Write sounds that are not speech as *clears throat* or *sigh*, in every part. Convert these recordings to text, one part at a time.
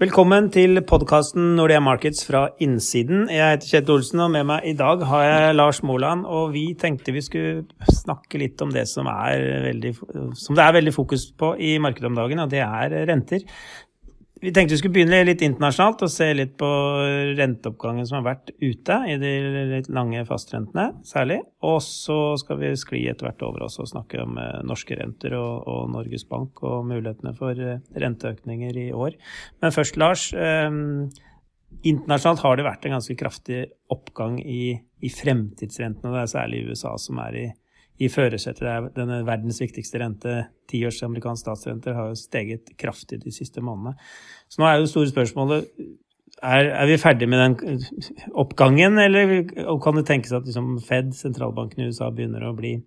Velkommen til podkasten Nordea Markets fra innsiden. Jeg heter Kjetil Olsen, og med meg i dag har jeg Lars Moland. Og vi tenkte vi skulle snakke litt om det som, er veldig, som det er veldig fokus på i markedet om dagen, og det er renter. Vi tenkte vi skulle begynne litt internasjonalt og se litt på renteoppgangen som har vært ute i de litt lange fastrentene, særlig. Og så skal vi skli etter hvert over oss og snakke om eh, norske renter og, og, Norges Bank og mulighetene for eh, renteøkninger i år. Men først, Lars. Eh, internasjonalt har det vært en ganske kraftig oppgang i, i fremtidsrentene. Det er særlig USA som er i i førersetet. Denne verdens viktigste rente, tiårs amerikansk statsrente, har jo steget kraftig de siste månedene. Så nå er jo det store spørsmålet er, er vi ferdig med den oppgangen, eller kan det tenkes at liksom Fed, sentralbanken i USA, begynner å bli,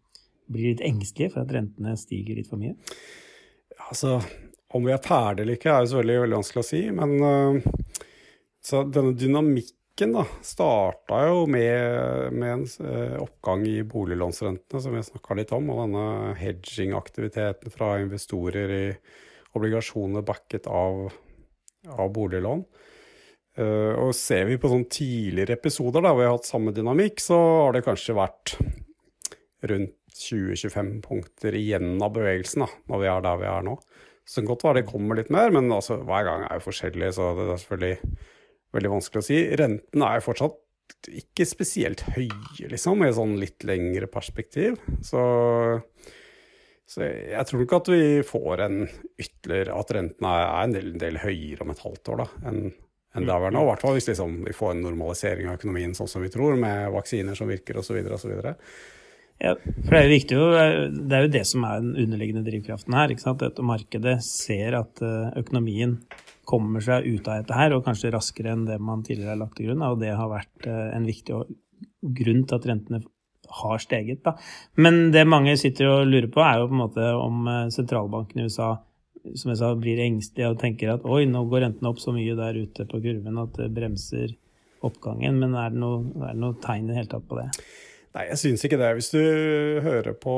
bli litt engstelige for at rentene stiger litt for mye? Altså, om vi er ferdige eller ikke, er jo selvfølgelig veldig, vanskelig å si. Men uh, så denne dynamikken Banken da, starta jo med, med en eh, oppgang i boliglånsrentene, som vi snakka litt om, og denne hedging-aktiviteten fra investorer i obligasjoner backet av, av boliglån. Uh, og ser vi på sånne tidligere episoder da vi har hatt samme dynamikk, så har det kanskje vært rundt 20-25 punkter igjen av bevegelsen da, når vi er der vi er nå. Så det kan godt være det kommer litt mer, men altså, hver gang er jo forskjellig, så det er selvfølgelig veldig vanskelig å si. Rentene er fortsatt ikke spesielt høye, liksom, i et sånn litt lengre perspektiv. Så, så jeg tror ikke at vi får en ytterligere At rentene er en del, en del høyere om et halvt år da, enn enn det er nå. I hvert fall hvis liksom, vi får en normalisering av økonomien sånn som vi tror, med vaksiner som virker osv. osv. Ja, for det er jo viktig, det er jo det som er den underliggende drivkraften her. ikke sant? At markedet ser at eh, økonomien kommer seg ut av dette her, og kanskje raskere enn det man tidligere har lagt til grunn. Og det har vært eh, en viktig grunn til at rentene har steget. Da. Men det mange sitter og lurer på, er jo på en måte om eh, sentralbanken i USA som jeg sa, blir engstelige og tenker at oi, nå går rentene opp så mye der ute på kurven at det bremser oppgangen. Men er det noe, er det noe tegn i det hele tatt på det? Nei, jeg syns ikke det. Hvis du hører på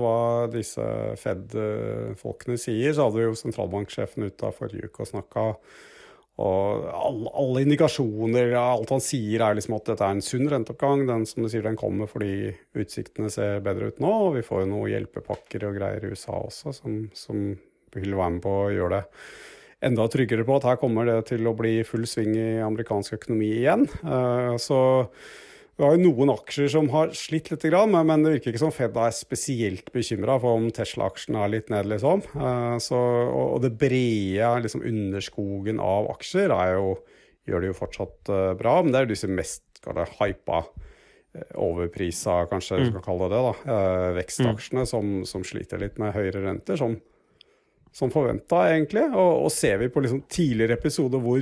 hva disse Fed-folkene sier, så hadde jo sentralbanksjefen ute av forrige uke og snakka og alle, alle, indikasjoner, alt han sier, er liksom at dette er en sunn renteoppgang. Den som du sier, den kommer fordi utsiktene ser bedre ut nå. Og vi får jo noen hjelpepakker og greier i USA også som, som vil være med på å gjøre det enda tryggere på at her kommer det til å bli full sving i amerikansk økonomi igjen. Uh, så vi har jo noen aksjer som har slitt litt, men det virker ikke som Fed er spesielt bekymra for om Tesla-aksjen er litt ned, liksom. Eh, så, og det brede liksom, underskogen av aksjer jo, gjør det jo fortsatt eh, bra. Men det er jo disse mest hypa, eh, overprisa, kanskje mm. skal kalle det det, da, vekstaksjene mm. som, som, sliter litt med høyere renter, som, som forventa, egentlig. Og, og, ser vi på liksom, tidligere episoder hvor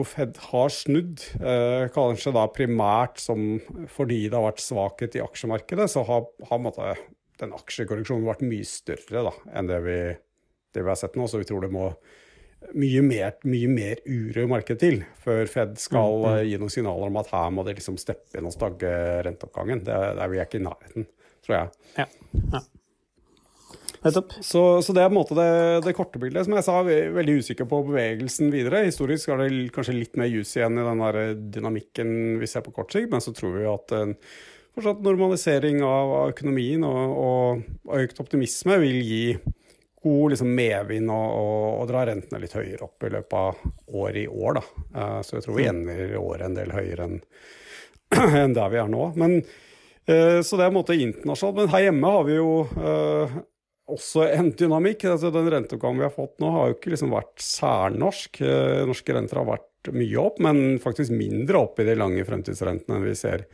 hvor Fed har snudd, eh, kanskje da primært som fordi det har vært svakhet i aksjemarkedet, så har, har måtte, den aksjekorreksjonen vært mye større da, enn det vi, det vi, har sett nå. Så vi tror det må mye mer, mye mer uro i markedet til før Fed skal mm, mm. gi noen signaler om at her må det liksom steppe inn og stagge renteoppgangen. Det, det er vi ikke i nærheten, tror jeg. Ja, ja. Så, så, det er på en måte det, det, korte bildet. Som jeg sa, vi er veldig usikker på bevegelsen videre. Historisk er det kanskje litt mer jus igjen i den der dynamikken vi ser på kort sikt, men så tror vi at en fortsatt normalisering av, av økonomien og, og, økt optimisme vil gi god liksom, medvind og, og, og, dra rentene litt høyere opp i løpet av året i år. Da. Uh, så jeg tror vi mm. ender året en del høyere enn, *clears throat* enn der vi er nå. Men, uh, så det er en måte internasjonalt. Men her hjemme har vi jo også en dynamikk. Altså, den renteoppgangen vi har fått nå, har jo ikke liksom vært særnorsk. Eh, norske renter har vært mye opp, men faktisk mindre opp i de lange fremtidsrentene enn vi ser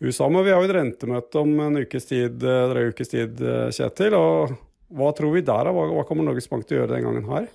USA. Men vi har jo et rentemøte om en ukes tid, eh, drøy ukes tid, eh, Kjetil. og Hva tror vi der? Hva, hva kommer Norges Bank til å gjøre den gangen her?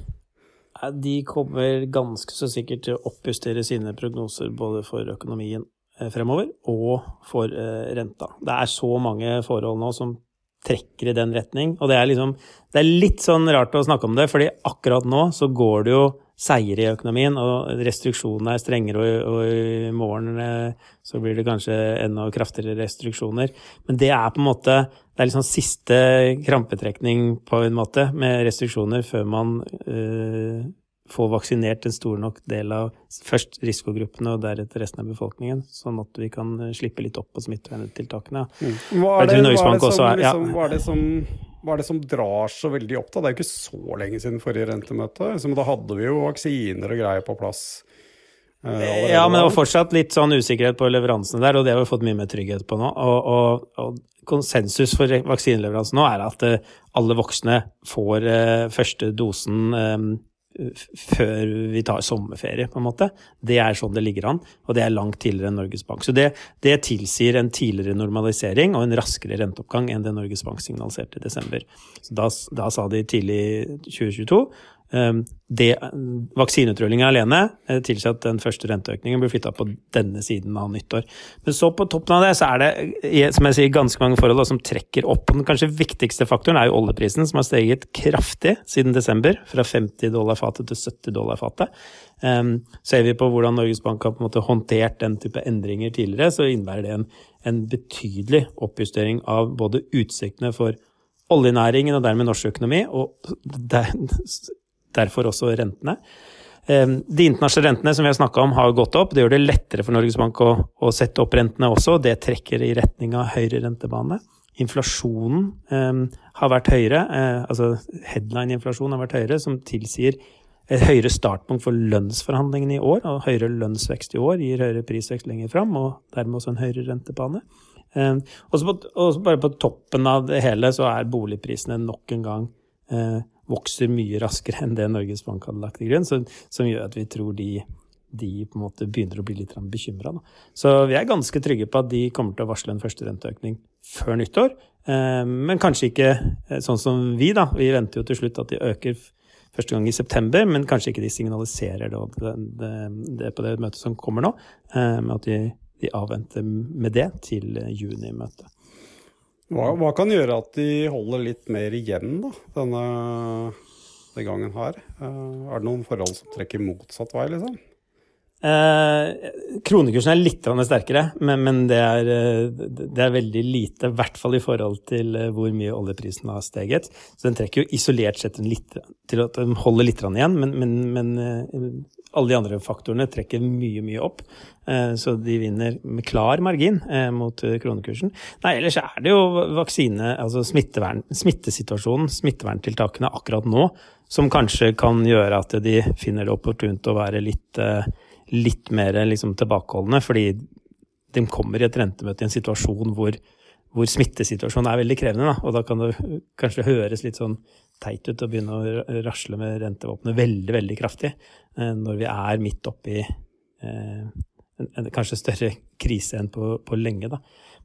De kommer ganske så sikkert til å oppjustere sine prognoser både for økonomien fremover og for renta. Det er så mange forhold nå som trekker i den retning. Og det er liksom Det er litt sånn rart å snakke om det, fordi akkurat nå så går det jo seier i økonomien, og restriksjonene er strengere, og, og i morgen eh, så blir det kanskje enda kraftigere restriksjoner. Men det er på en måte Det er liksom siste krampetrekning på en måte med restriksjoner før man uh, få vaksinert en stor nok del av først risikogruppene og deretter resten av befolkningen, sånn at vi kan slippe litt opp på smitteverntiltakene. Mm. Hva, er det, hva, er som, er, liksom, hva, er det som, hva er det som drar så veldig opp? da? Det er jo ikke så lenge siden forrige rentemøte. Liksom, da hadde vi jo vaksiner og greier på plass. Eh, ja, men det var fortsatt litt sånn usikkerhet på leveransene der, og det har vi fått mye mer trygghet på nå. Og, og, og konsensus for vaksineleveranse nå er at eh, alle voksne får eh, første dosen eh, før vi tar sommerferie, på en måte. Det er sånn det ligger an, og det er langt tidligere enn Norges Bank. Så det, det tilsier en tidligere normalisering og en raskere renteoppgang enn det Norges Bank signaliserte i desember. Så da, da sa de tidlig 2022 Ehm, det, Vaksineutrullingen alene eh, tilsier at den første renteøkningen blir flytta på denne siden av nyttår. Men så på toppen av det så er det som jeg sier, ganske mange forhold som trekker opp. Den kanskje viktigste faktoren er jo oljeprisen, som har steget kraftig siden desember. Fra 50 dollar fatet til 70 dollar fatet. Um, ser vi på hvordan Norges Bank har på en måte håndtert den type endringer tidligere, så innebærer det en, en betydelig oppjustering av både utsiktene for oljenæringen og dermed norsk økonomi, og der, derfor også rentene. Ehm, de internasjonale rentene som vi har snakka om, har gått opp. Det gjør det lettere for Norges Bank å, å sette opp rentene også. Det trekker i retning av høyere rentebane. Inflasjonen eh, har vært høyere, eh, altså headline-inflasjon har vært høyere, som tilsier et høyere startpunkt for lønnsforhandlingene i år. Og høyere lønnsvekst i år gir høyere prisvekst lenger fram, og dermed også en høyere rentebane. Eh, og bare på toppen av det hele så er boligprisene nok en gang eh, vokser mye raskere enn det Norges Bank hadde lagt til grunn, som, som gjør at vi tror de, de, på en måte begynner å bli litt bekymra. Så vi er ganske trygge på at de kommer til å varsle en første renteøkning før nyttår. Eh, men kanskje ikke eh, sånn som vi, da. Vi venter jo til slutt at de øker første gang i september, men kanskje ikke de signaliserer det, det, det på det møtet som kommer nå, men med at de, de avventer med det til juni-møtet. Hva, hva, kan gjøre at de holder litt mer igjen da, denne, denne gangen her? Uh, er det noen forhold som trekker motsatt vei, liksom? Eh, kronekursen er litt sterkere, men, men det, er, eh, det, er, veldig lite. I hvert fall i forhold til eh, hvor mye oljeprisen har steget. Så den trekker jo isolert sett litt, til at den holder litt igjen, men, men, men alle de andre faktorene trekker mye, mye opp. Eh, så de vinner med klar margin eh, mot eh, kronekursen. Nei, ellers er det jo vaksine, altså smittevern, smittesituasjonen, smitteverntiltakene akkurat nå, som kanskje kan gjøre at de finner det opportunt å være litt, litt mer liksom, tilbakeholdne. Fordi de kommer i et rentemøte i en situasjon hvor, hvor smittesituasjonen er veldig krevende. Da. Og da kan det kanskje høres litt sånn teit ut å begynne å rasle med rentevåpenet veldig, veldig kraftig eh, når vi er midt oppi eh, en, en kanskje større krise enn på, på lenge. Da.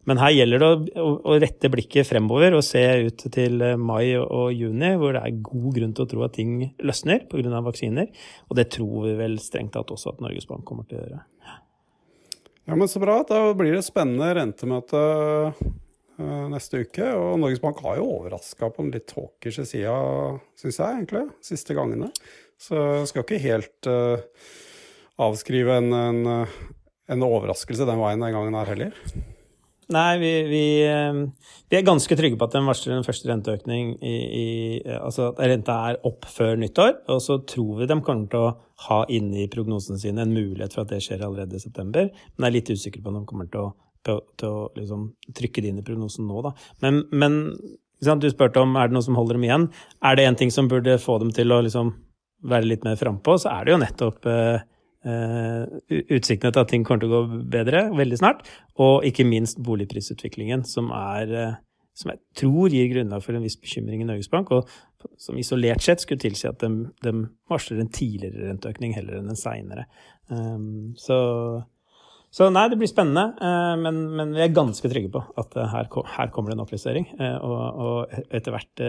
Men her gjelder det å, rette blikket fremover og se ut til eh, mai og, juni, hvor det er god grunn til å tro at ting løsner pga. vaksiner. Og det tror vi vel strengt tatt også at Norges Bank kommer til å gjøre. Ja, men Så bra. Da blir det spennende rentemøte Eh, neste uke. Og Norges Bank har jo overraska på en litt hawkish side, syns jeg, egentlig, siste gangene. Så jeg skal ikke helt uh, avskrive en, en, en, overraskelse den veien den gangen her heller. Nei, vi, vi, vi, er ganske trygge på at den varsler en første renteøkning i, i, Altså at renta er opp før nyttår. Og så tror vi de kommer til å ha inne i prognosene sine en mulighet for at det skjer allerede i september. Men jeg er litt usikker på om de kommer til å til å liksom, trykke det inn i prognosen nå, da. Men, men du spurte om er det noe som holder dem igjen. Er det én ting som burde få dem til å liksom, være litt mer frampå, så er det jo nettopp eh, eh, utsiktene til at ting kommer til å gå bedre veldig snart. Og ikke minst boligprisutviklingen, som, er, uh, som jeg tror gir grunnlag for en viss bekymring i Norges Bank, og som isolert sett skulle tilsi at de, de varsler en tidligere renteøkning heller enn en seinere. Um, så så nei, det blir spennende, uh, men, men vi er ganske trygge på at her, her kommer det en oppjustering. Og, og, etter hvert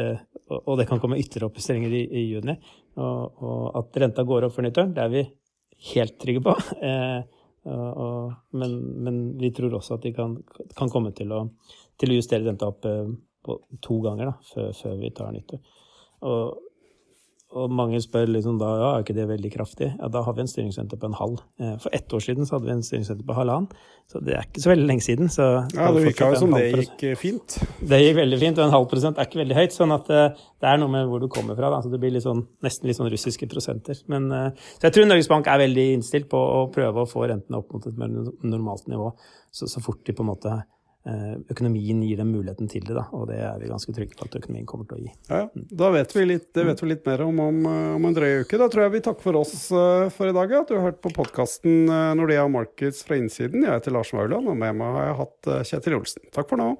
Og det kan komme ytterligere oppjusteringer i, i, juni. Og, og, at renta går opp før nyttår, det er vi helt trygge på. *laughs* Og, men, men, vi tror også at de kan, kan komme til å, til å, justere renta opp på to ganger da, før, før vi tar nyttår. Og, og mange spør liksom da ja, er ikke det veldig kraftig. Ja, Da har vi en styringsrente på en halv. Eh, for ett år siden så hadde vi en styringsrente på halvannen. Så det er ikke så veldig lenge siden. Så ja, Det virka jo som det gikk eh, fint. Det gikk veldig fint, og en halv prosent er ikke veldig høyt. sånn at uh, det er noe med hvor du kommer fra. Da. Så det blir litt sånn, nesten litt sånn russiske prosenter. Men, så jeg tror Norges Bank er veldig innstilt på å prøve å få rentene opp mot et mer normalt nivå så, så fort de på en måte Eh, økonomien gir dem muligheten til det, da, og det er vi ganske trygge på at økonomien kommer til å gi. Ja, da vet vi litt, det vet vi litt mer om, om om, en drøy uke. Da tror jeg vi takker for oss eh, for i dag. At du har hørt på podkasten eh, Nordea Markets fra innsiden. Jeg heter Lars Mauland, og med meg har jeg hatt Kjetil Olsen. Takk for nå.